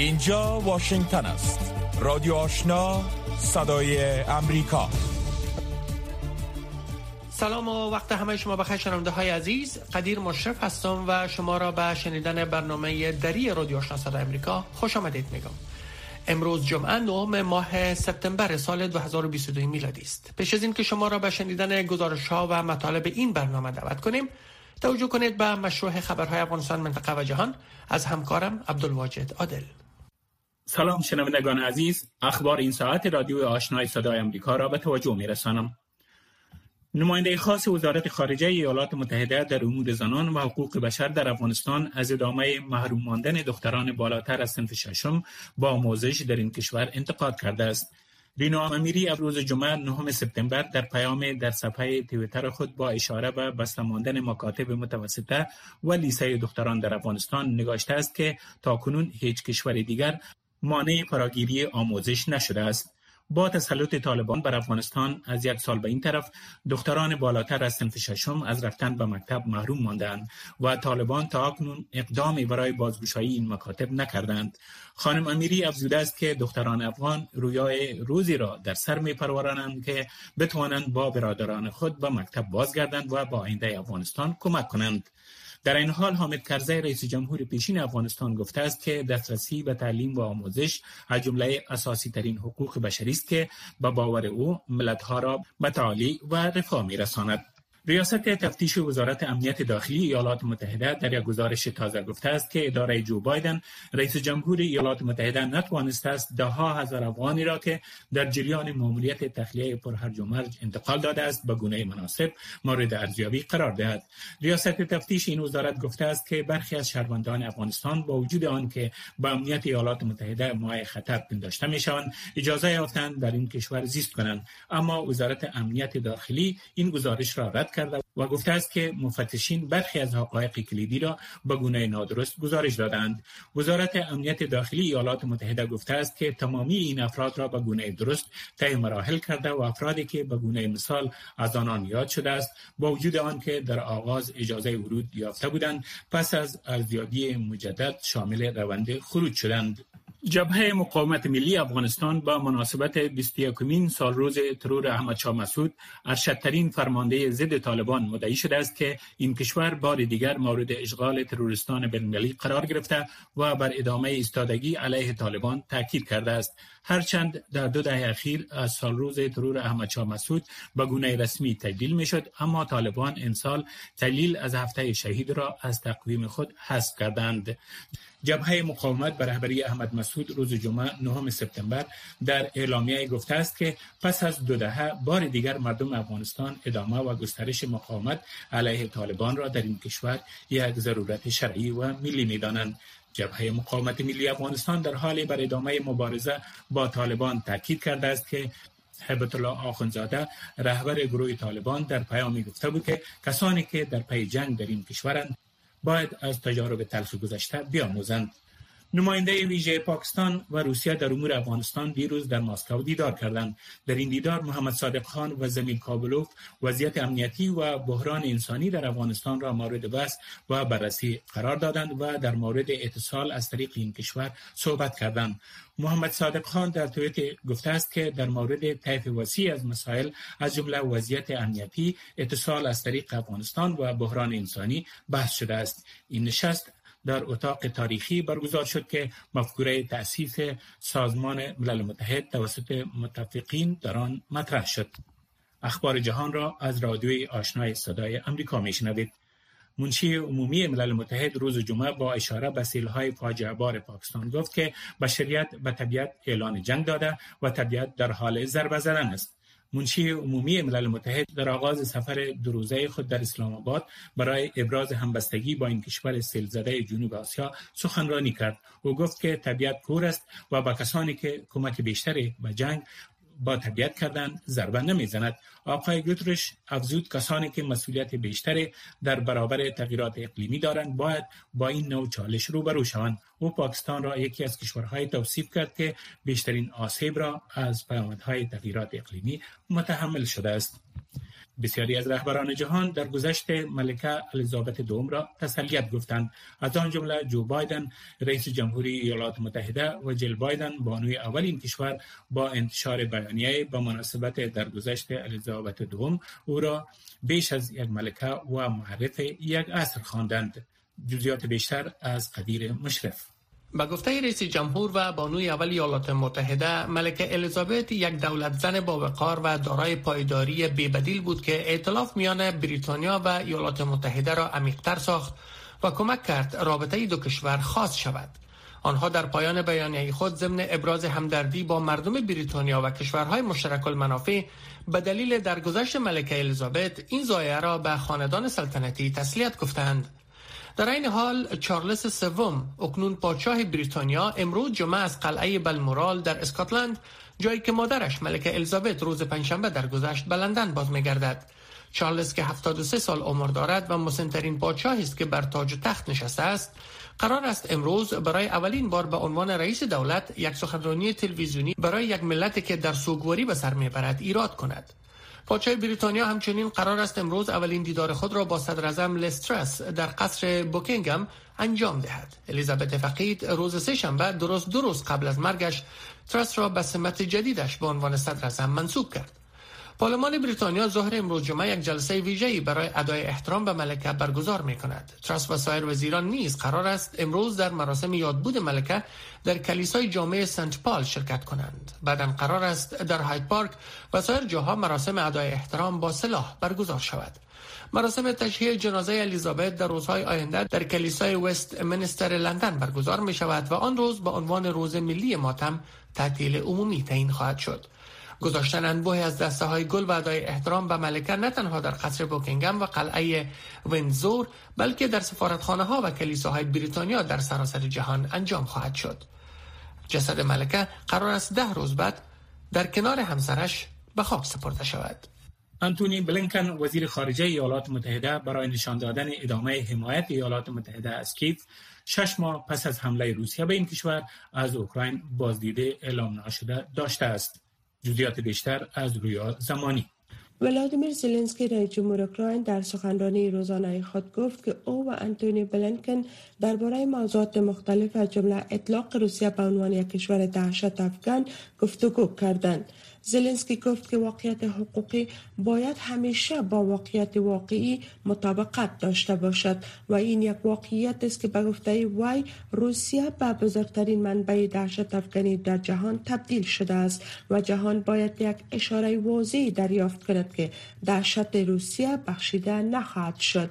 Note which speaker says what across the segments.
Speaker 1: اینجا واشنگتن است. رادیو آشنا صدای امریکا.
Speaker 2: سلام و وقت همه شما بخیر شنونده های عزیز. قدیر مشرف هستم و شما را به شنیدن برنامه دری رادیو آشنا صدای امریکا خوش آمدید میگم. امروز جمعه نهم ماه سپتامبر سال 2022 میلادی است. پیش از اینکه شما را به شنیدن گزارش ها و مطالب این برنامه دعوت کنیم توجه کنید به مشروع خبرهای افغانستان منطقه و جهان. از همکارم عبدالواجد عادل.
Speaker 3: سلام شنوندگان عزیز اخبار این ساعت رادیو آشنای صدای امریکا را به توجه می رسانم. نماینده خاص وزارت خارجه ایالات متحده در امور زنان و حقوق بشر در افغانستان از ادامه محروم ماندن دختران بالاتر از صنف ششم با آموزش در این کشور انتقاد کرده است. رینا امیری روز جمعه نهم سپتامبر در پیام در صفحه تویتر خود با اشاره به بسته ماندن مکاتب متوسطه و لیسه دختران در افغانستان نگاشته است که تاکنون هیچ کشور دیگر مانع فراگیری آموزش نشده است. با تسلط طالبان بر افغانستان از یک سال به این طرف دختران بالاتر از صنف ششم از رفتن به مکتب محروم ماندند و طالبان تا اکنون اقدامی برای بازگشایی این مکاتب نکردند خانم امیری افزوده است که دختران افغان رویای روزی را در سر می پرورانند که بتوانند با برادران خود به مکتب بازگردند و با آینده افغانستان کمک کنند در این حال حامد کرزی رئیس جمهور پیشین افغانستان گفته است که دسترسی به تعلیم و آموزش از جمله اساسی ترین حقوق بشری است که به باور او ملتها را به تعالی و رفاه میرساند. ریاست تفتیش وزارت امنیت داخلی ایالات متحده در یک گزارش تازه گفته است که اداره جو بایدن رئیس جمهور ایالات متحده نتوانسته است ده ها هزار افغانی را که در جریان ماموریت تخلیه پرهرج و مرج انتقال داده است به گونه مناسب مورد ارزیابی قرار دهد. ریاست تفتیش این وزارت گفته است که برخی از شهروندان افغانستان با وجود آنکه به امنیت ایالات متحده مای خطر پنداشته می شوند اجازه یافتند در این کشور زیست کنند. اما وزارت امنیت داخلی این گزارش را رد کرده و گفته است که مفتشین برخی از حقایق کلیدی را به گونه نادرست گزارش دادند. وزارت امنیت داخلی ایالات متحده گفته است که تمامی این افراد را به گونه درست طی مراحل کرده و افرادی که به گونه مثال از آنان یاد شده است با وجود آنکه در آغاز اجازه ورود یافته بودند پس از ارزیابی مجدد شامل روند خروج شدند. جبهه مقاومت ملی افغانستان با مناسبت 21 سال روز ترور احمد شاه مسعود ارشدترین فرمانده ضد طالبان مدعی شده است که این کشور بار دیگر مورد اشغال تروریستان بین‌المللی قرار گرفته و بر ادامه ایستادگی علیه طالبان تاکید کرده است. هرچند در دو دهه اخیر از سال روز ترور احمد شاه مسعود به گونه رسمی تبدیل می شد اما طالبان امسال تحلیل از هفته شهید را از تقویم خود حذف کردند. جبهه مقاومت به رهبری احمد مسعود روز جمعه نهم سپتامبر در اعلامیه گفته است که پس از دو دهه بار دیگر مردم افغانستان ادامه و گسترش مقاومت علیه طالبان را در این کشور یک ضرورت شرعی و ملی می‌دانند. جبهه مقاومت ملی افغانستان در حال بر ادامه مبارزه با طالبان تاکید کرده است که هبت الله آخونزاده رهبر گروه طالبان در پیامی گفته بود که کسانی که در پی جنگ در این کشورند باید از تجارب تلخ گذشته بیاموزند. نماینده ویژه پاکستان و روسیه در امور افغانستان دیروز در مسکو دیدار کردند. در این دیدار محمد صادق خان و زمین کابلوف وضعیت امنیتی و بحران انسانی در افغانستان را مورد بحث و بررسی قرار دادند و در مورد اتصال از طریق این کشور صحبت کردند. محمد صادق خان در توییت گفته است که در مورد طیف وسیع از مسائل از جمله وضعیت امنیتی اتصال از طریق افغانستان و بحران انسانی بحث شده است. این نشست در اتاق تاریخی برگزار شد که مفکوره تأسیس سازمان ملل متحد توسط متفقین در آن مطرح شد. اخبار جهان را از رادیوی آشنای صدای امریکا میشنوید. منشی عمومی ملل متحد روز جمعه با اشاره به سیلهای فاجعه بار پاکستان گفت که بشریت به طبیعت اعلان جنگ داده و طبیعت در حال ضربه زدن است. منشی عمومی ملل متحد در آغاز سفر دروزه خود در اسلام آباد برای ابراز همبستگی با این کشور سیلزده جنوب آسیا سخنرانی کرد. او گفت که طبیعت کور است و با کسانی که کمک بیشتری به جنگ با طبیعت کردن ضربه نمی‌زند. آقای گوترش افزود کسانی که مسئولیت بیشتری در برابر تغییرات اقلیمی دارند. باید با این نوع چالش روبرو شوند. او پاکستان را یکی از کشورهای توصیف کرد که بیشترین آسیب را از پیامدهای تغییرات اقلیمی متحمل شده است. بسیاری از رهبران جهان در گذشت ملکه الیزابت دوم را تسلیت گفتند. از آن جمله جو بایدن رئیس جمهوری ایالات متحده و جل بایدن بانوی اول این کشور با انتشار بیانیه به مناسبت درگذشت الیزابت دوم او را بیش از یک ملکه و معرف یک عصر خواندند. جزیات بیشتر از قدیر مشرف.
Speaker 2: به گفته رئیس جمهور و بانوی اول ایالات متحده ملکه الیزابت یک دولت زن با وقار و دارای پایداری بیبدیل بود که ائتلاف میان بریتانیا و ایالات متحده را عمیقتر ساخت و کمک کرد رابطه دو کشور خاص شود. آنها در پایان بیانیه خود ضمن ابراز همدردی با مردم بریتانیا و کشورهای مشترک المنافع به دلیل درگذشت ملکه الیزابت این زایه را به خاندان سلطنتی تسلیت گفتند. در این حال چارلز سوم اکنون پادشاه بریتانیا امروز جمعه از قلعه بلمورال در اسکاتلند جایی که مادرش ملکه الیزابت روز پنجشنبه درگذشت به لندن باز میگردد چارلز که 73 سال عمر دارد و مسنترین پادشاهی است که بر تاج تخت نشسته است قرار است امروز برای اولین بار به عنوان رئیس دولت یک سخنرانی تلویزیونی برای یک ملت که در سوگواری به سر می‌برد ایراد کند. پادشاه بریتانیا همچنین قرار است امروز اولین دیدار خود را با صدر اعظم لسترس در قصر بوکینگم انجام دهد. الیزابت فقید روز سه شنبه درست دو روز قبل از مرگش ترس را به سمت جدیدش به عنوان صدر اعظم منصوب کرد. پارلمان بریتانیا ظهر امروز جمعه یک جلسه ویژه‌ای برای ادای احترام به ملکه برگزار می کند. ترس و سایر وزیران نیز قرار است امروز در مراسم یادبود ملکه در کلیسای جامع سنت پال شرکت کنند. بعدا قرار است در هاید پارک و سایر جاها مراسم ادای احترام با سلاح برگزار شود. مراسم تشییع جنازه الیزابت در روزهای آینده در کلیسای وست منستر لندن برگزار می شود و آن روز به عنوان روز ملی ماتم تعطیل عمومی تعیین خواهد شد. گذاشتن انبوه از دسته های گل و ادای احترام به ملکه نه تنها در قصر بوکینگم و قلعه وینزور بلکه در سفارتخانه ها و کلیساهای بریتانیا در سراسر جهان انجام خواهد شد. جسد ملکه قرار است ده روز بعد در کنار همسرش به خاک سپرده شود.
Speaker 3: انتونی بلینکن وزیر خارجه ایالات متحده برای نشان دادن ادامه حمایت ایالات متحده از کیف شش ماه پس از حمله روسیه به این کشور از اوکراین بازدیده اعلام نشده داشته است. جزئیات بیشتر از رویا زمانی.
Speaker 4: ولادیمیر زلنسکی رئیس جمهور اوکراین در سخنرانی روزانه خود گفت که او و انتونی بلنکن درباره موضوعات مختلف از جمله اطلاق روسیه به عنوان یک کشور دهشت افغان گفتگو کردند. زلنسکی گفت که واقعیت حقوقی باید همیشه با واقعیت واقعی مطابقت داشته باشد و این یک واقعیت است که به گفته وی روسیه به بزرگترین منبع دهشت افغانی در جهان تبدیل شده است و جهان باید یک اشاره واضحی دریافت کند که دهشت روسیه بخشیده نخواهد شد.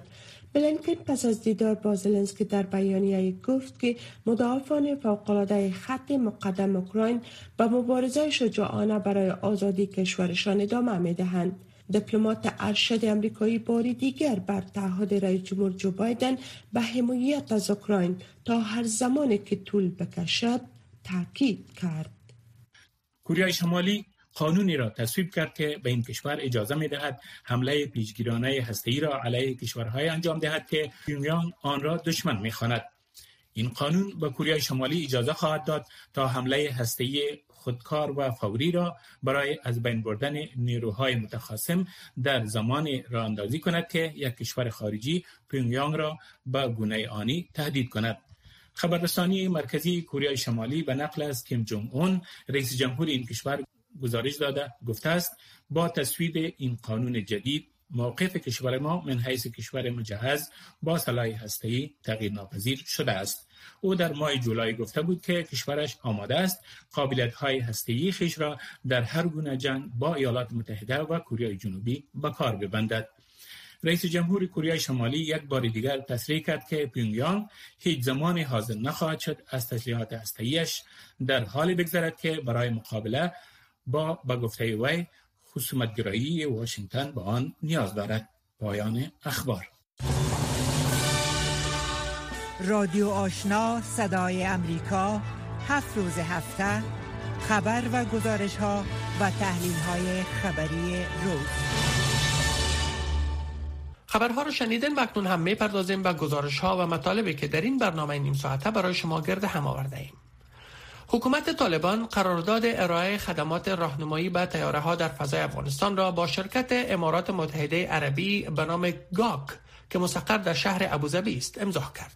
Speaker 4: بلینکن پس از دیدار با زلنسکی در بیانیه گفت که مدافعان فوقالعاده خط مقدم اوکراین به مبارزه شجاعانه برای آزادی کشورشان ادامه می‌دهند. دیپلمات ارشد امریکایی باری دیگر بر تعهد رئیس جمهور جو بایدن به حمایت از اوکراین تا هر زمانی که طول بکشد تاکید کرد.
Speaker 3: کره شمالی قانونی را تصویب کرد که به این کشور اجازه می دهد حمله پیشگیرانه هسته‌ای را علیه کشورهای انجام دهد که پیونگیانگ آن را دشمن می خواند. این قانون به کره شمالی اجازه خواهد داد تا حمله هسته‌ای خودکار و فوری را برای از بین بردن نیروهای متخاصم در زمان را کند که یک کشور خارجی پیونگیانگ را به گونه آنی تهدید کند. خبررسانی مرکزی کره شمالی به نقل از کیم جونگ اون رئیس جمهور این کشور گزارش داده گفته است با تصویب این قانون جدید موقف کشور ما من حیث کشور مجهز با سلاح هسته‌ای تغییر ناپذیر شده است. او در ماه جولای گفته بود که کشورش آماده است قابلیت های هسته‌ای خیش را در هر گونه جنگ با ایالات متحده و کره جنوبی به کار ببندد. رئیس جمهور کره شمالی یک بار دیگر تصریح کرد که پیونگیانگ هیچ زمانی حاضر نخواهد شد از تسلیحات هسته‌ایش در حالی بگذرد که برای مقابله با به گفته وی خصومتگرایی واشنگتن به آن نیاز دارد. پایان اخبار.
Speaker 5: رادیو آشنا صدای امریکا هفت روز هفته خبر و گزارش ها و تحلیل های خبری روز.
Speaker 2: خبرها رو شنیدن و اکنون هم می‌پردازیم به گزارش ها و مطالبی که در این برنامه نیم ساعته برای شما گرد هم آورده ایم. حکومت طالبان قرارداد ارائه خدمات راهنمایی به تیاره ها در فضای افغانستان را با شرکت امارات متحده عربی به نام گاک که مستقر در شهر ابوظبی است امضا کرد.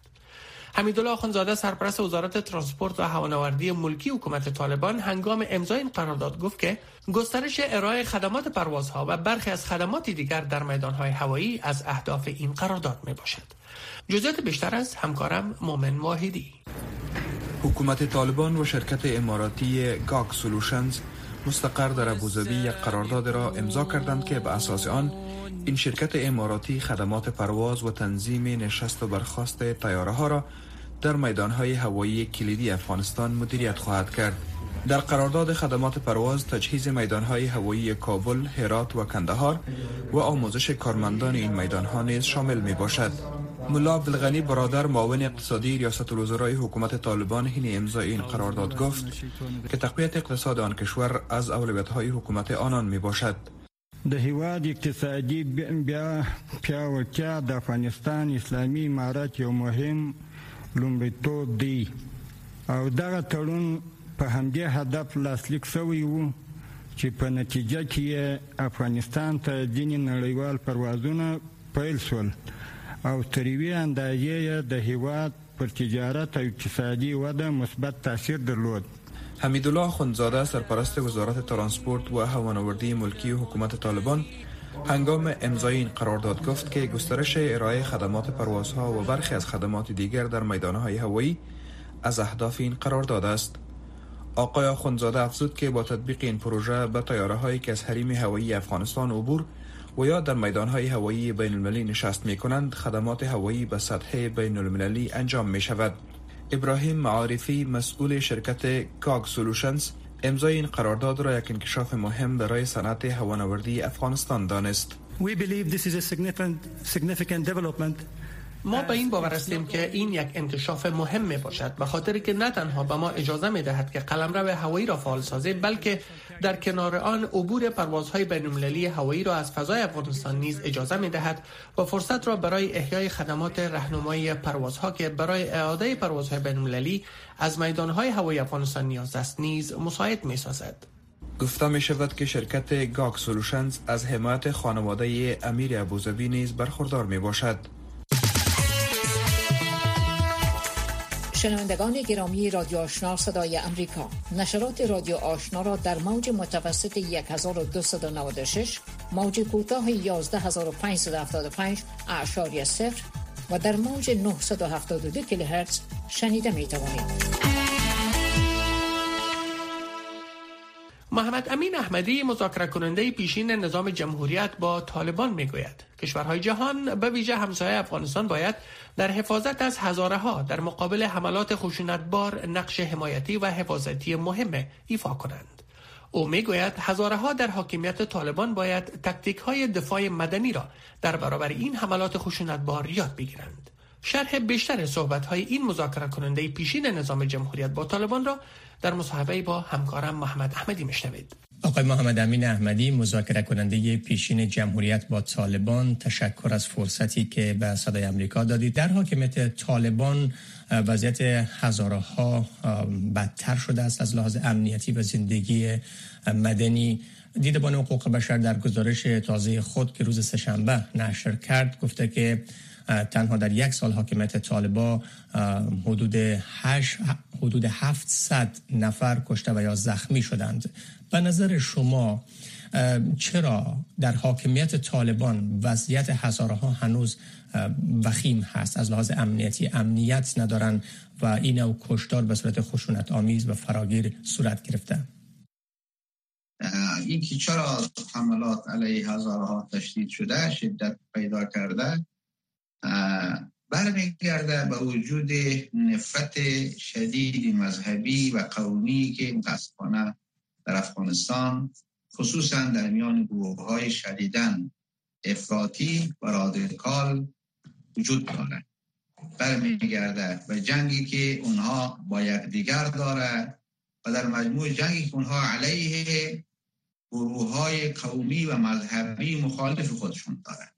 Speaker 2: حمیدالله آخوندزاده سرپرست وزارت ترانسپورت و هوانوردی ملکی حکومت طالبان هنگام امضای این قرارداد گفت که گسترش ارائه خدمات پروازها و برخی از خدمات دیگر در میدانهای هوایی از اهداف این قرارداد می باشد. جزئیات بیشتر از همکارم مومن واحدی
Speaker 6: حکومت طالبان و شرکت اماراتی گاک سولوشنز مستقر در ابوظبی یک قرارداد را امضا کردند که به اساس آن این شرکت اماراتی خدمات پرواز و تنظیم نشست و برخواست تیاره ها را در میدان های هوایی کلیدی افغانستان مدیریت خواهد کرد. در قرارداد خدمات پرواز تجهیز میدان های هوایی کابل، هرات و کندهار و آموزش کارمندان این میدان ها نیز شامل می باشد. ملا عبدالغنی برادر معاون اقتصادی ریاست الوزرای حکومت طالبان حین امضای این قرارداد گفت که تقویت اقتصاد آن کشور از اولویت های حکومت آنان می باشد.
Speaker 7: د هیواد اقتصادي بیا پیاوړتیا د افغانستان اسلامي امارات یو مهم لومړیتوب دی او دغه تړون په همدې هدف لاسلیک شوی وو چې په نتیجه کې افغانستان ته ځینې نړیوال پروازونه پیل شول او تر یوې اندازې د هیواد پر تجارت او اقتصادي وده مثبت تاثیر درلود.
Speaker 6: حمیدالله خونزاده سرپرست وزارت ترانسپورت و هوانوردی ملکی حکومت طالبان هنگام امضای این قرارداد گفت که گسترش ارائه خدمات پروازها و برخی از خدمات دیگر در میدانهای هوایی از اهداف این قرارداد است. آقای خونزاده افزود که با تطبیق این پروژه به تیاره هایی که از حریم هوایی افغانستان عبور و یا در میدان های هوایی بین المللی نشست می کنند خدمات هوایی به سطح بین المللی انجام می شود. ابراهیم معارفی مسئول شرکت کاگ سولوشنز امضای این قرارداد را یک انکشاف مهم برای صنعت هوانوردی افغانستان دانست.
Speaker 2: ما به این باور هستیم که این یک انکشاف مهم می باشد به خاطر که نه تنها به ما اجازه می دهد که قلمرو هوایی را فعال سازیم بلکه در کنار آن عبور پروازهای بین‌المللی هوایی را از فضای افغانستان نیز اجازه می دهد و فرصت را برای احیای خدمات راهنمایی پروازها که برای اعاده پروازهای بین‌المللی از میدانهای هوایی افغانستان نیاز است نیز مساعد می سازد.
Speaker 6: گفته می شود که شرکت گاک سولوشنز از حمایت خانواده امیر ابوظبی نیز برخوردار می باشد.
Speaker 8: شنوندگان گرامی رادیو آشنا صدای امریکا نشرات رادیو آشنا را در موج متوسط 1296 موج کوتاه 11575 اعشاری صفر و در موج 972 کیلوهرتز شنیده می توانید.
Speaker 2: محمد امین احمدی مذاکره کننده پیشین نظام جمهوریت با طالبان می گوید کشورهای جهان به ویژه همسایه افغانستان باید در حفاظت از هزاره ها در مقابل حملات خشونتبار نقش حمایتی و حفاظتی مهم ایفا کنند. او می‌گوید هزاره ها در حاکمیت طالبان باید تکتیک های دفاع مدنی را در برابر این حملات خشونتبار یاد بگیرند. شرح بیشتر صحبت های این مذاکره کننده پیشین نظام جمهوریت با طالبان را در مصاحبه با همکارم محمد احمدی میشنوید.
Speaker 9: آقای محمد امین احمدی مذاکره کننده پیشین جمهوریت با طالبان تشکر از فرصتی که به صدای امریکا دادید. در حاکمیت طالبان وضعیت هزاره ها بدتر شده است از لحاظ امنیتی و زندگی مدنی. دیدبان حقوق بشر در گزارش تازه خود که روز سهشنبه نشر کرد گفته که تنها در یک سال حاکمیت طالبا حدود 8 حدود 700 نفر کشته و یا زخمی شدند. به نظر شما چرا در حاکمیت طالبان وضعیت هزاره ها هنوز وخیم هست؟ از لحاظ امنیتی امنیت ندارن و این او کشتار به صورت خشونت آمیز و فراگیر صورت گرفته.
Speaker 10: این که چرا حملات علیه هزاره ها تشدید شده شدت پیدا کرده برمیگرده به وجود نفرت شدید مذهبی و قومی که متاسفانه در افغانستان خصوصا در میان گروه های شدیدن افراطی و رادیکال وجود دارد برمیگرده به جنگی که اونها با یکدیگر داره و در مجموع جنگی که اونها علیه گروه های قومی و مذهبی مخالف خودشون دارند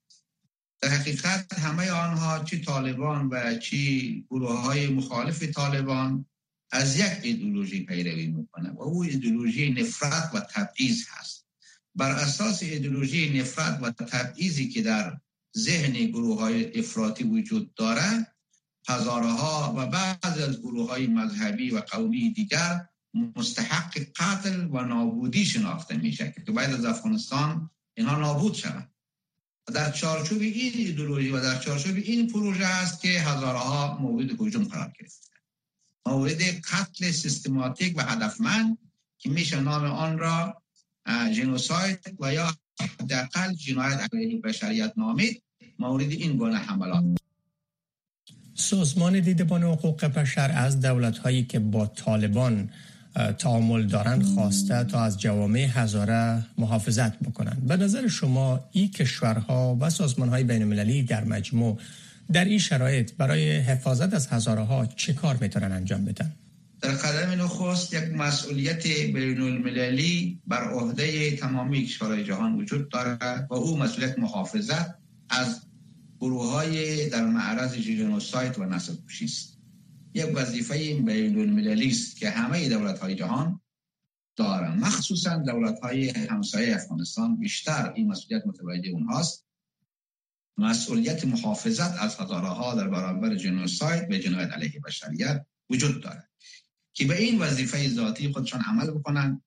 Speaker 10: در حقیقت همه آنها چی طالبان و چی گروه های مخالف طالبان از یک ایدولوژی پیروی می‌کنه و او ایدولوژی نفرت و تبعیض هست. بر اساس ایدولوژی نفرت و تبعیضی که در ذهن گروه های افراطی وجود داره هزارها و بعض از گروه های مذهبی و قومی دیگر مستحق قتل و نابودی شناخته میشه که باید از افغانستان اینها نابود شوند. در چارچوب این ایدولوژی و در چارچوب این پروژه است که هزارها مورد هجوم قرار گرفته. مورد قتل سیستماتیک و هدفمند که میشه نام آن را جنوساید و یا حداقل جنایت علیه بشریت نامید مورد این گونه حملات.
Speaker 9: سازمان دیدبان حقوق بشر از دولت هایی که با طالبان تعامل دارند خواسته تا از جوامع هزاره محافظت بکنند به نظر شما این کشورها و سازمان های بین المللی در مجموع در این شرایط برای حفاظت از هزاره ها چه کار می‌تونن انجام بدن؟
Speaker 10: در قدم نخست یک مسئولیت بین المللی بر عهده تمامی کشورهای جهان وجود دارد و او مسئولیت محافظت از گروه های در معرض جنوساید و نسل است یک وظیفه بین المللی است که همه دولت های جهان دارند مخصوصا دولت های همسایه افغانستان بیشتر این مسئولیت متوجه اونهاست. مسئولیت محافظت از هزاره ها در برابر جنوساید به جنایت علیه بشریت وجود دارد. که به این وظیفه ذاتی خودشان عمل بکنن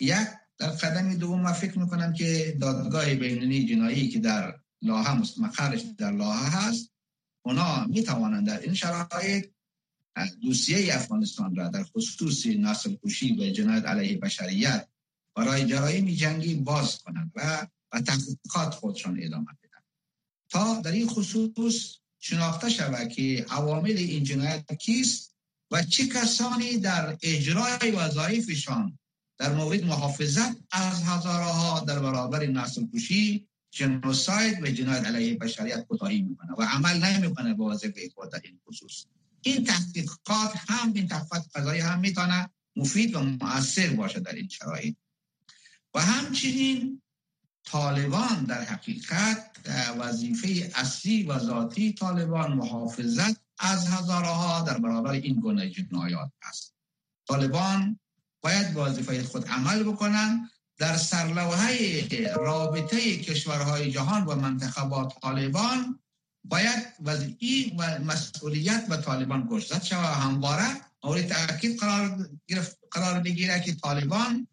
Speaker 10: یک در قدم دوم ما فکر می‌کنم که دادگاه بینونی جنایی که در لاها مقرش در لاها هست اونا می توانند در این شرایط دوسیه افغانستان را در خصوص نسل کشی و جنایت علیه بشریت برای جرایم جنگی باز کنند و و تحقیقات خودشان ادامه بدن تا در این خصوص شناخته شود که عوامل این جنایت کیست و چه کسانی در اجرای وظایفشان در مورد محافظت از هزارها در برابر نسل کشی جنوساید و جنایت علیه بشریت کوتاهی می‌کنه و عمل نمی‌کنه با وظیفه خود در این خصوص. این تحقیقات هم این تحقیقات قضایی هم می‌تونه مفید و مؤثر باشه در این شرایط. و همچنین طالبان در حقیقت وظیفه اصلی و ذاتی طالبان محافظت از هزارها در برابر این گونه جنایات است. طالبان باید وظیفه خود عمل بکنن در سرلوحه رابطه کشورهای جهان و منطقه با طالبان باید وضعی و مسئولیت به طالبان گشتد شود همواره مورد تاکید قرار, قرار بگیره که طالبان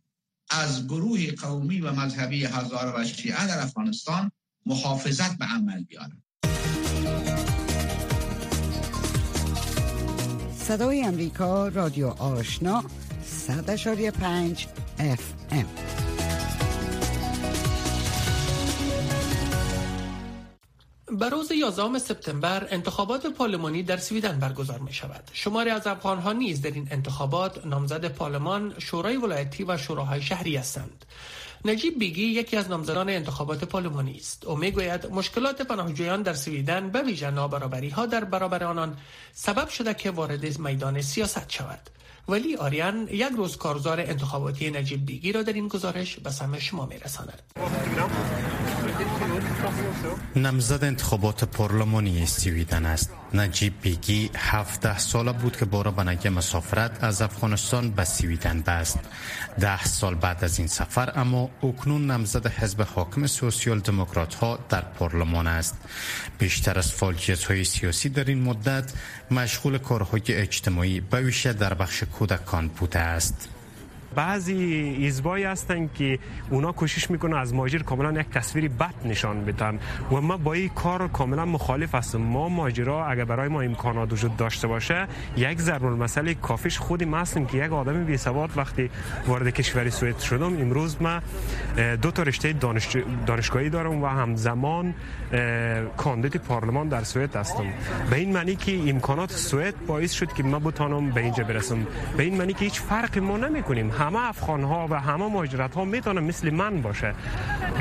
Speaker 10: از گروه قومی و مذهبی هزار و شیعه در افغانستان محافظت به عمل بیارد
Speaker 5: صدای امریکا رادیو آشنا 100.5 اف
Speaker 2: بر روز 11 سپتامبر انتخابات پارلمانی در سویدن برگزار می شود. شماری از افغانها نیز در این انتخابات نامزد پارلمان، شورای ولایتی و شوراهای شهری هستند. نجیب بیگی یکی از نامزدان انتخابات پارلمانی است او می‌گوید مشکلات پناهجویان در سویدن به ویژه نابرابری ها در برابر آنان سبب شده که وارد میدان سیاست شود ولی آریان یک روز کارزار انتخاباتی نجیب بیگی را در این گزارش به سمع شما میرساند.
Speaker 11: نمزد انتخابات پارلمانی سویدن است. نجیب بیگی 17 ساله بود که بارا بنگه مسافرت از افغانستان به سویدن بست. ده سال بعد از این سفر اما اکنون نمزد حزب حاکم سوسیال دموکرات ها در پارلمان است. بیشتر از فعالیت های سیاسی در این مدت مشغول کارهای اجتماعی به در بخش کودکان بوده است.
Speaker 12: بعضی حزبایی هستن که اونا کوشش می‌کنن از ماجر کاملا یک تصویری بد نشان بدن و ما با این کار کاملا مخالف هستم. ما ماجرا اگر برای ما امکانات وجود داشته باشه یک ضرب المثل کافیش خودی ما هستیم که یک آدم بی سواد وقتی وارد کشور سوئد شدم. امروز ما دو تا رشته دانش... دانشگاهی دارم و همزمان کاندید پارلمان در سوئد هستم. به این معنی که امکانات سوئد باعث شد که ما بتانم به اینجا برسم. به این معنی که هیچ فرقی ما نمی‌کنیم. همه افغان ها و همه مهاجرت ها می‌تونه مثل من باشه.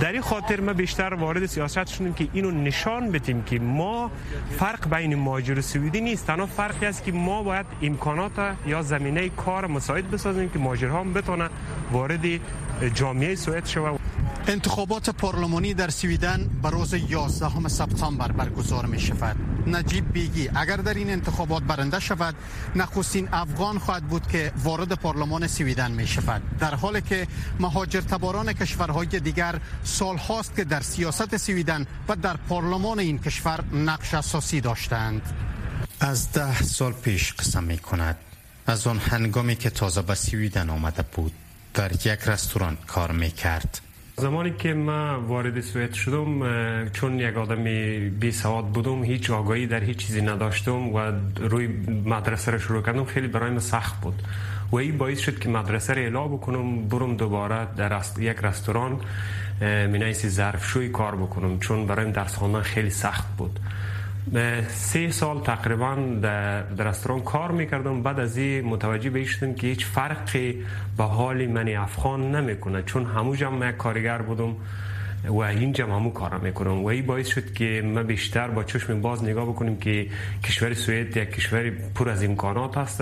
Speaker 12: در این خاطر ما بیشتر وارد سیاست شدیم که اینو نشان بدیم که ما فرق بین مهاجر و نیست. تنها فرقی است که ما باید امکانات یا زمینه کار مساعد بسازیم که مهاجرها هم بتونه وارد جامعه سوئد شوه.
Speaker 11: انتخابات پارلمانی در سویدن به روز 11 سپتامبر برگزار می شود نجیب بیگی. اگر در این انتخابات برنده شود نخستین افغان خواهد بود که وارد پارلمان سویدن می شود. در حالی که مهاجر تباران کشورهای دیگر سال هاست که در سیاست سویدن و در پارلمان این کشور نقش اساسی داشتند. از ده سال پیش قسم می کند. از آن هنگامی که تازه به سویدن آمده بود در یک رستوران کار می کرد.
Speaker 12: زمانی که من وارد سوئد شدم چون یک آدم بی سواد بودم هیچ آگاهی در هیچ چیزی نداشتم و روی مدرسه را شروع کردم خیلی برای من سخت بود. و این باعث شد که مدرسه را اعلا بکنم برم دوباره در یک رستوران مینایسی ظرفشوی کار بکنم چون برای درس خواندن خیلی سخت بود. سه سال تقریبا در رستوران کار می‌کردم. بعد از این متوجه بشتم که هیچ فرقی به حال من افغان نمی‌کنه چون هموجا من کارگر بودم. و اینجا همون کار می‌کنم و این باعث شد که ما بیشتر با چشم باز نگاه بکنیم که کشور سوئد یک کشور پر از امکانات هست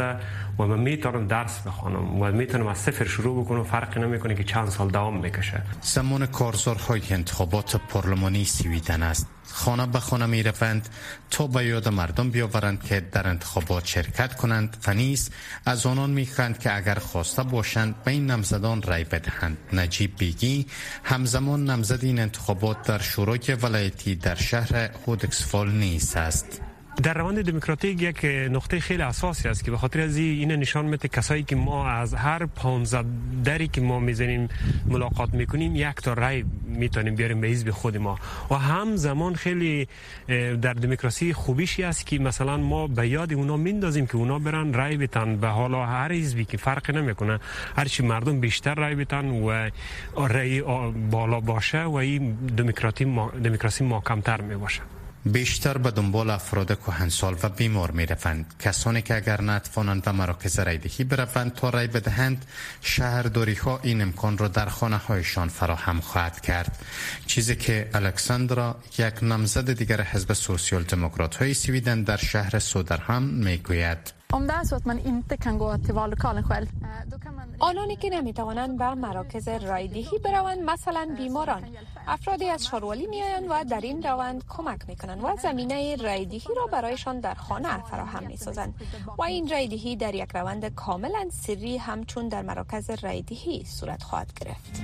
Speaker 12: و من می‌تونم درس بخوانم و می‌تونم از صفر شروع بکنم. فرقی نمی‌کنه که چند سال دوام می‌کشه
Speaker 11: زمان کارزارهای انتخابات پارلمانی سویدن است. خانه به خانه می روند تا به یاد مردم بیاورند که در انتخابات شرکت کنند و نیز از آنان می که اگر خواسته باشند به این نمزدان رای بدهند. نجیب بیگی همزمان نمزد این انتخابات در شورای ولایتی در شهر هودکسفال نیست است
Speaker 12: در روند دموکراتیک یک نقطه خیلی اساسی است که به خاطر از این نشان میده کسایی که ما از هر 15 دری که ما می‌زنیم ملاقات می‌کنیم یک تا رای می‌تونیم بیاریم به حزب خود ما. و هم زمان خیلی در دموکراسی خوبیشی است که مثلا ما به یاد اونا میندازیم که اونا برن رای بتن به حالا هر حزبی که فرق نمی‌کنه هر چی مردم بیشتر رای بتن و رای بالا باشه و این دموکراسی ما دموکراسی محکمتر می باشه
Speaker 11: بیشتر به دنبال افراد کهنسال و بیمار می روند کسانی که اگر نتوانند به مراکز رایدهی بروند تا رای بدهند شهرداری ها این امکان را در خانه هایشان فراهم خواهد کرد. چیزی که الکساندرا یک نمزد دیگر حزب سوسیال دموکرات های سویدن در شهر سودرهم می گوید
Speaker 13: Om det är så att man inte kan gå till vallokalen själv,
Speaker 14: آنانی که نمی‌توانند به مراکز رایدهی بروند مثلا بیماران افرادی از شاروالی میآیند و در این روند کمک می‌کنند و زمینه رایدهی را برایشان در خانه فراهم می‌سازند و این رایدهی در یک روند کاملا سری همچون در مراکز رایدهی صورت خواهد گرفت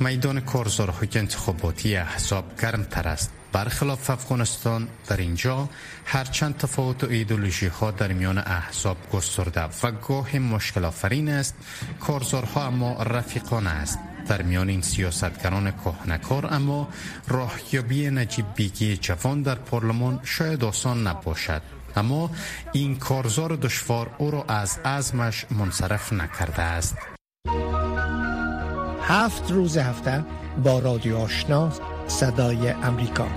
Speaker 11: میدان کارزارهای انتخاباتی احزاب تر است برخلاف افغانستان در اینجا هرچند تفاوت و ایدولوژی ها در میان احزاب گسترده و گاه مشکل آفرین است کارزارها اما رفیقانه است. در میان این سیاستگران کهنکار اما راهیابی نجیب بیگی جوان در پارلمان شاید آسان نباشد. اما این کارزار دشوار او را از ازمش منصرف نکرده است.
Speaker 15: هفت روز هفته با رادیو آشنا صدای امریکا.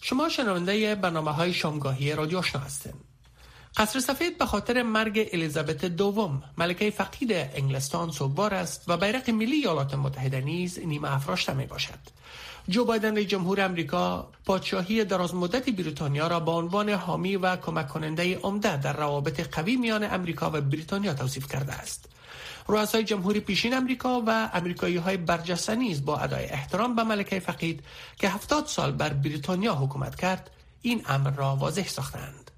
Speaker 2: شما شنونده برنامه های شامگاهی رادیو آشنا هستین. قصر سفید به خاطر مرگ الیزابت دوم ملکه فقید انگلستان سوگوار است و بیرق ملی ایالات متحده نیز نیمه افراشته می باشد جو بایدن جمهور امریکا پادشاهی دراز مدت بریتانیا را به عنوان حامی و کمک کننده عمده در روابط قوی میان امریکا و بریتانیا توصیف کرده است. رؤسای جمهوری پیشین امریکا و امریکایی های برجسته نیز با ادای احترام به ملکه فقید که هفتاد سال بر بریتانیا حکومت کرد این امر را واضح ساختند.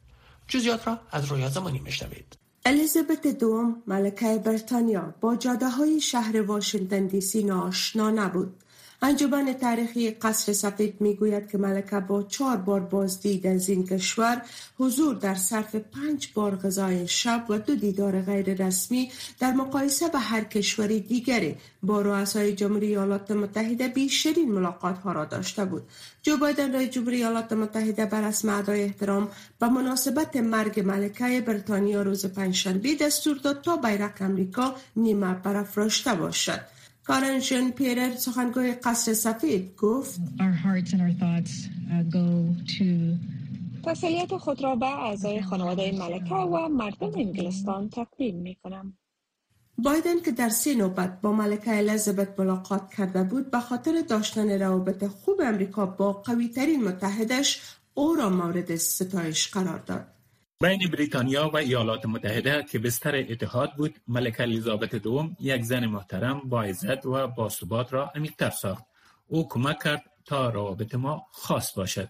Speaker 2: جزیات را از رویا زمانی میشنوید.
Speaker 4: الیزابت دوم ملکه بریتانیا با جاده های شهر واشنگتن دی سی ناشنا نبود. انجمن تاریخی قصر سفید می‌گوید که ملکه با چهار بار بازدید از این کشور حضور در صرف پنج بار غذای شب و دو دیدار غیر رسمی در مقایسه به هر کشوری دیگری با رؤسای جمهوری ایالات متحده بیشترین ملاقات ها را داشته بود. جو بایدن رئیس جمهوری ایالات متحده بر رسم ادای احترام به مناسبت مرگ ملکه بریتانیا روز پنجشنبه دستور داد تا بیرق امریکا نیمه برافراشته باشد. کارن ژن پیرر سخنگوی قصر سفید گفت
Speaker 14: تسلیت خود را به اعضای خانواده ملکه و مردم انگلستان تقدیم می کنم.
Speaker 4: بایدن که در سه نوبت با ملکه الیزابت ملاقات کرده بود به خاطر داشتن روابط خوب امریکا با قوی ترین متحدش او را مورد ستایش قرار داد.
Speaker 3: بین بریتانیا و ایالات متحده که بستر اتحاد بود ملکه الیزابت دوم یک زن محترم با عزت و باثبات را عمیقتر ساخت. او کمک کرد تا روابط ما خاص باشد.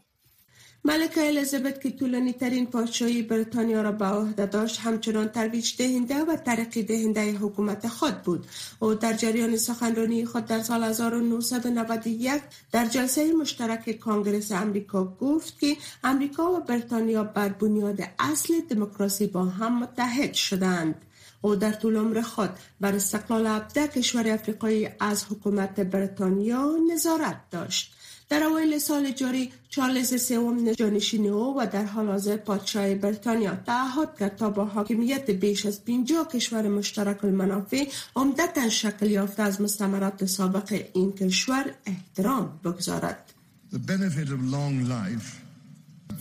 Speaker 4: ملکه الیزابت که طولانی ترین پادشاهی بریتانیا را به عهده داشت همچنان ترویج دهنده و ترقی دهنده حکومت خود بود. او در جریان سخنرانی خود در سال 1991 در جلسه مشترک کانگرس امریکا گفت که امریکا و بریتانیا بر بنیاد اصل دموکراسی با هم متحد شدند. او در طول عمر خود بر استقلال ابده کشور افریقایی از حکومت بریتانیا نظارت داشت. در اوایل سال جاری چارلز سوم جانشین او و در حال حاضر پادشاه بریتانیا تعهد کرد تا با حاکمیت بیش از 50 کشور مشترک المنافع عمدتا شکل یافته از مستمرات سابق این کشور احترام بگذارد.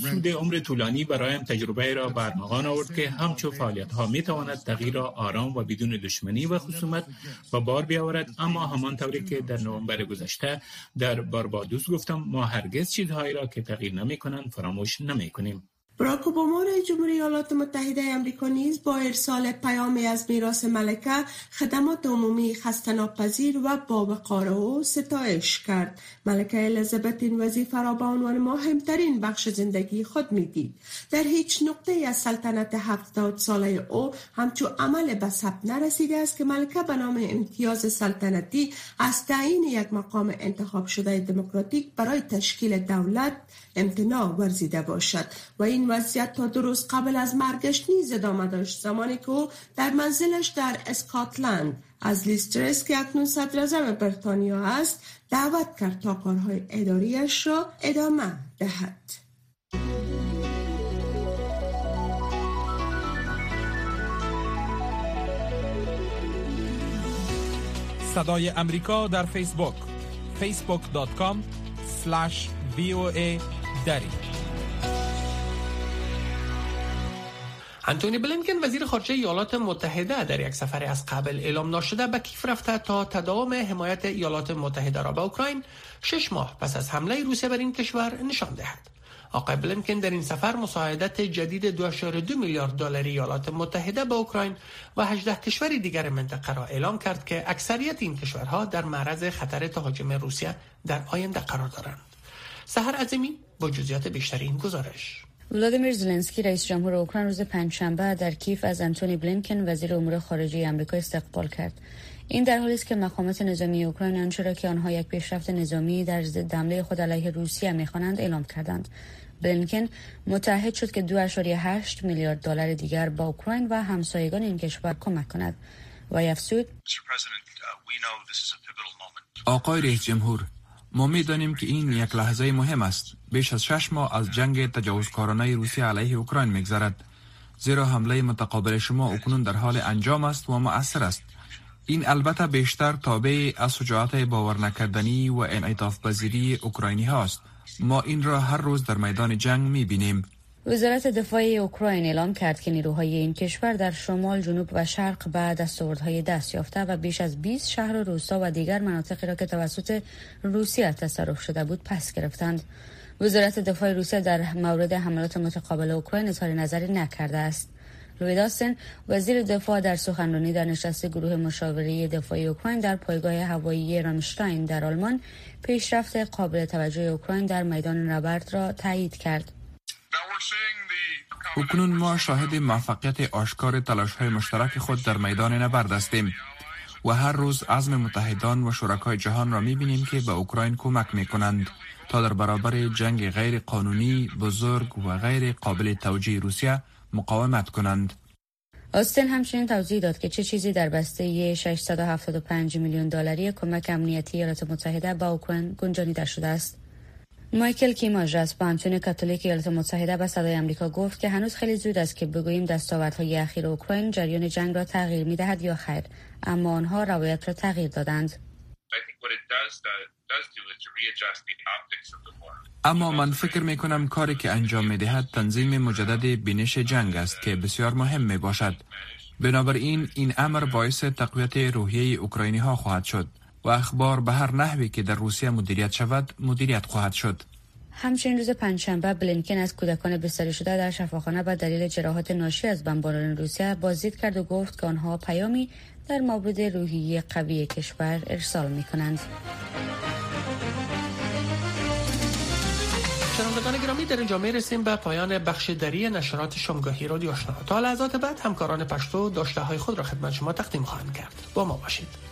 Speaker 3: سود عمر طولانی برایم تجربه را برمغان آورد که همچو فعالیت ها می تواند تغییر را آرام و بدون دشمنی و خصومت و بار بیاورد. اما همان طوری که در نوامبر گذشته در باربادوس گفتم ما هرگز چیزهایی را که تغییر نمی کنند فراموش نمی کنیم
Speaker 4: براک اوباما جمهوری ایالات متحده امریکا نیز با ارسال پیامی از میراث ملکه خدمات عمومی خستناپذیر و باوقار او ستایش کرد. ملکه الیزابت این وظیفه را به عنوان مهمترین بخش زندگی خود می‌دید. در هیچ نقطه از سلطنت هفتاد ساله او همچو عمل به ثبت نرسیده است که ملکه به نام امتیاز سلطنتی از تعیین یک مقام انتخاب شده دموکراتیک برای تشکیل دولت امتناع ورزیده باشد و این وضعیت تا درست قبل از مرگش نیز ادامه داشت. زمانی که او در منزلش در اسکاتلند از لیسترس که اکنون صدر بریتانیا است دعوت کرد تا کارهای اداریش را ادامه دهد.
Speaker 1: صدای امریکا در فیسبوک facebook.com slash voa
Speaker 2: انتونی بلینکن وزیر خارجه ایالات متحده در یک سفر از قبل اعلام ناشده به کیف رفته تا تداوم حمایت ایالات متحده را به اوکراین شش ماه پس از حمله روسیه بر این کشور نشان دهد. آقای بلینکن در این سفر مساعدت جدید 2.2 میلیارد دلاری ایالات متحده به اوکراین و 18 کشور دیگر منطقه را اعلام کرد که اکثریت این کشورها در معرض خطر تهاجم روسیه در آینده قرار دارند. سهر عظیمی با جزئیات بیشتری این گزارش
Speaker 16: ولادیمیر زلنسکی رئیس جمهور اوکراین روز پنجشنبه در کیف از انتونی بلینکن وزیر امور خارجه آمریکا استقبال کرد. این در حالی است که مقامات نظامی اوکراین آنچه را که آنها یک پیشرفت نظامی در ضد حمله خود علیه روسیه می‌خوانند اعلام کردند. بلینکن متحد شد که 2.8 میلیارد دلار دیگر با اوکراین و همسایگان این کشور کمک کند. و افزود
Speaker 6: آقای رئیس جمهور ما می دانیم که این یک لحظه مهم است. بیش از شش ماه از جنگ تجاوزکارانه روسیه علیه اوکراین میگذرد. زیرا حمله متقابل شما اکنون در حال انجام است و مؤثر است. این البته بیشتر تابع از شجاعت باور نکردنی و انعطاف پذیری اوکراینی هاست ما این را هر روز در میدان جنگ می بینیم
Speaker 16: وزارت دفاع اوکراین اعلام کرد که نیروهای این کشور در شمال، جنوب و شرق به دستاوردهای دست یافته و بیش از 20 شهر و روستا و دیگر مناطقی را که توسط روسیه تصرف شده بود پس گرفتند. وزارت دفاع روسیه در مورد حملات متقابل اوکراین اظهار نظری نکرده است. داستن وزیر دفاع در سخنرانی در نشست گروه مشاوره دفاعی اوکراین در پایگاه هوایی رامشتاین در آلمان پیشرفت قابل توجه اوکراین در میدان نبرد را تایید کرد.
Speaker 6: اکنون ما شاهد موفقیت آشکار تلاش های مشترک خود در میدان نبرد هستیم و هر روز عزم متحدان و شرکای جهان را می بینیم که به اوکراین کمک می کنند تا در برابر جنگ غیر قانونی بزرگ و غیر قابل توجیه روسیه مقاومت کنند.
Speaker 16: آستن همچنین توضیح داد که چه چیزی در بسته 675 میلیون دلاری کمک امنیتی ایالات متحده با اوکراین گنجانیده شده است. مایکل کیماژاس با انتون کاتولیک ایالات متحده به صدای آمریکا گفت که هنوز خیلی زود است که بگوییم دستاوردهای اخیر اوکراین جریان جنگ را تغییر می دهد یا خیر اما آنها روایت را تغییر دادند.
Speaker 6: اما من فکر می کنم کاری که انجام می دهد تنظیم مجدد بینش جنگ است که بسیار مهم می باشد بنابراین این امر باعث تقویت روحیه اوکراینی ها خواهد شد. و اخبار به هر نحوی که در روسیه مدیریت شود مدیریت خواهد شد.
Speaker 16: همچنین روز پنجشنبه بلینکن از کودکان بستری شده در شفاخانه به دلیل جراحات ناشی از بمباران روسیه بازدید کرد و گفت که آنها پیامی در مورد روحیه قوی کشور ارسال می کنند.
Speaker 2: شنوندگان گرامی در اینجا رسیم به پایان بخش دری نشرات شمگاهی رادیو آشنا. تا لحظات بعد همکاران پشتو داشته های خود را خدمت شما تقدیم خواهند کرد. با ما باشید.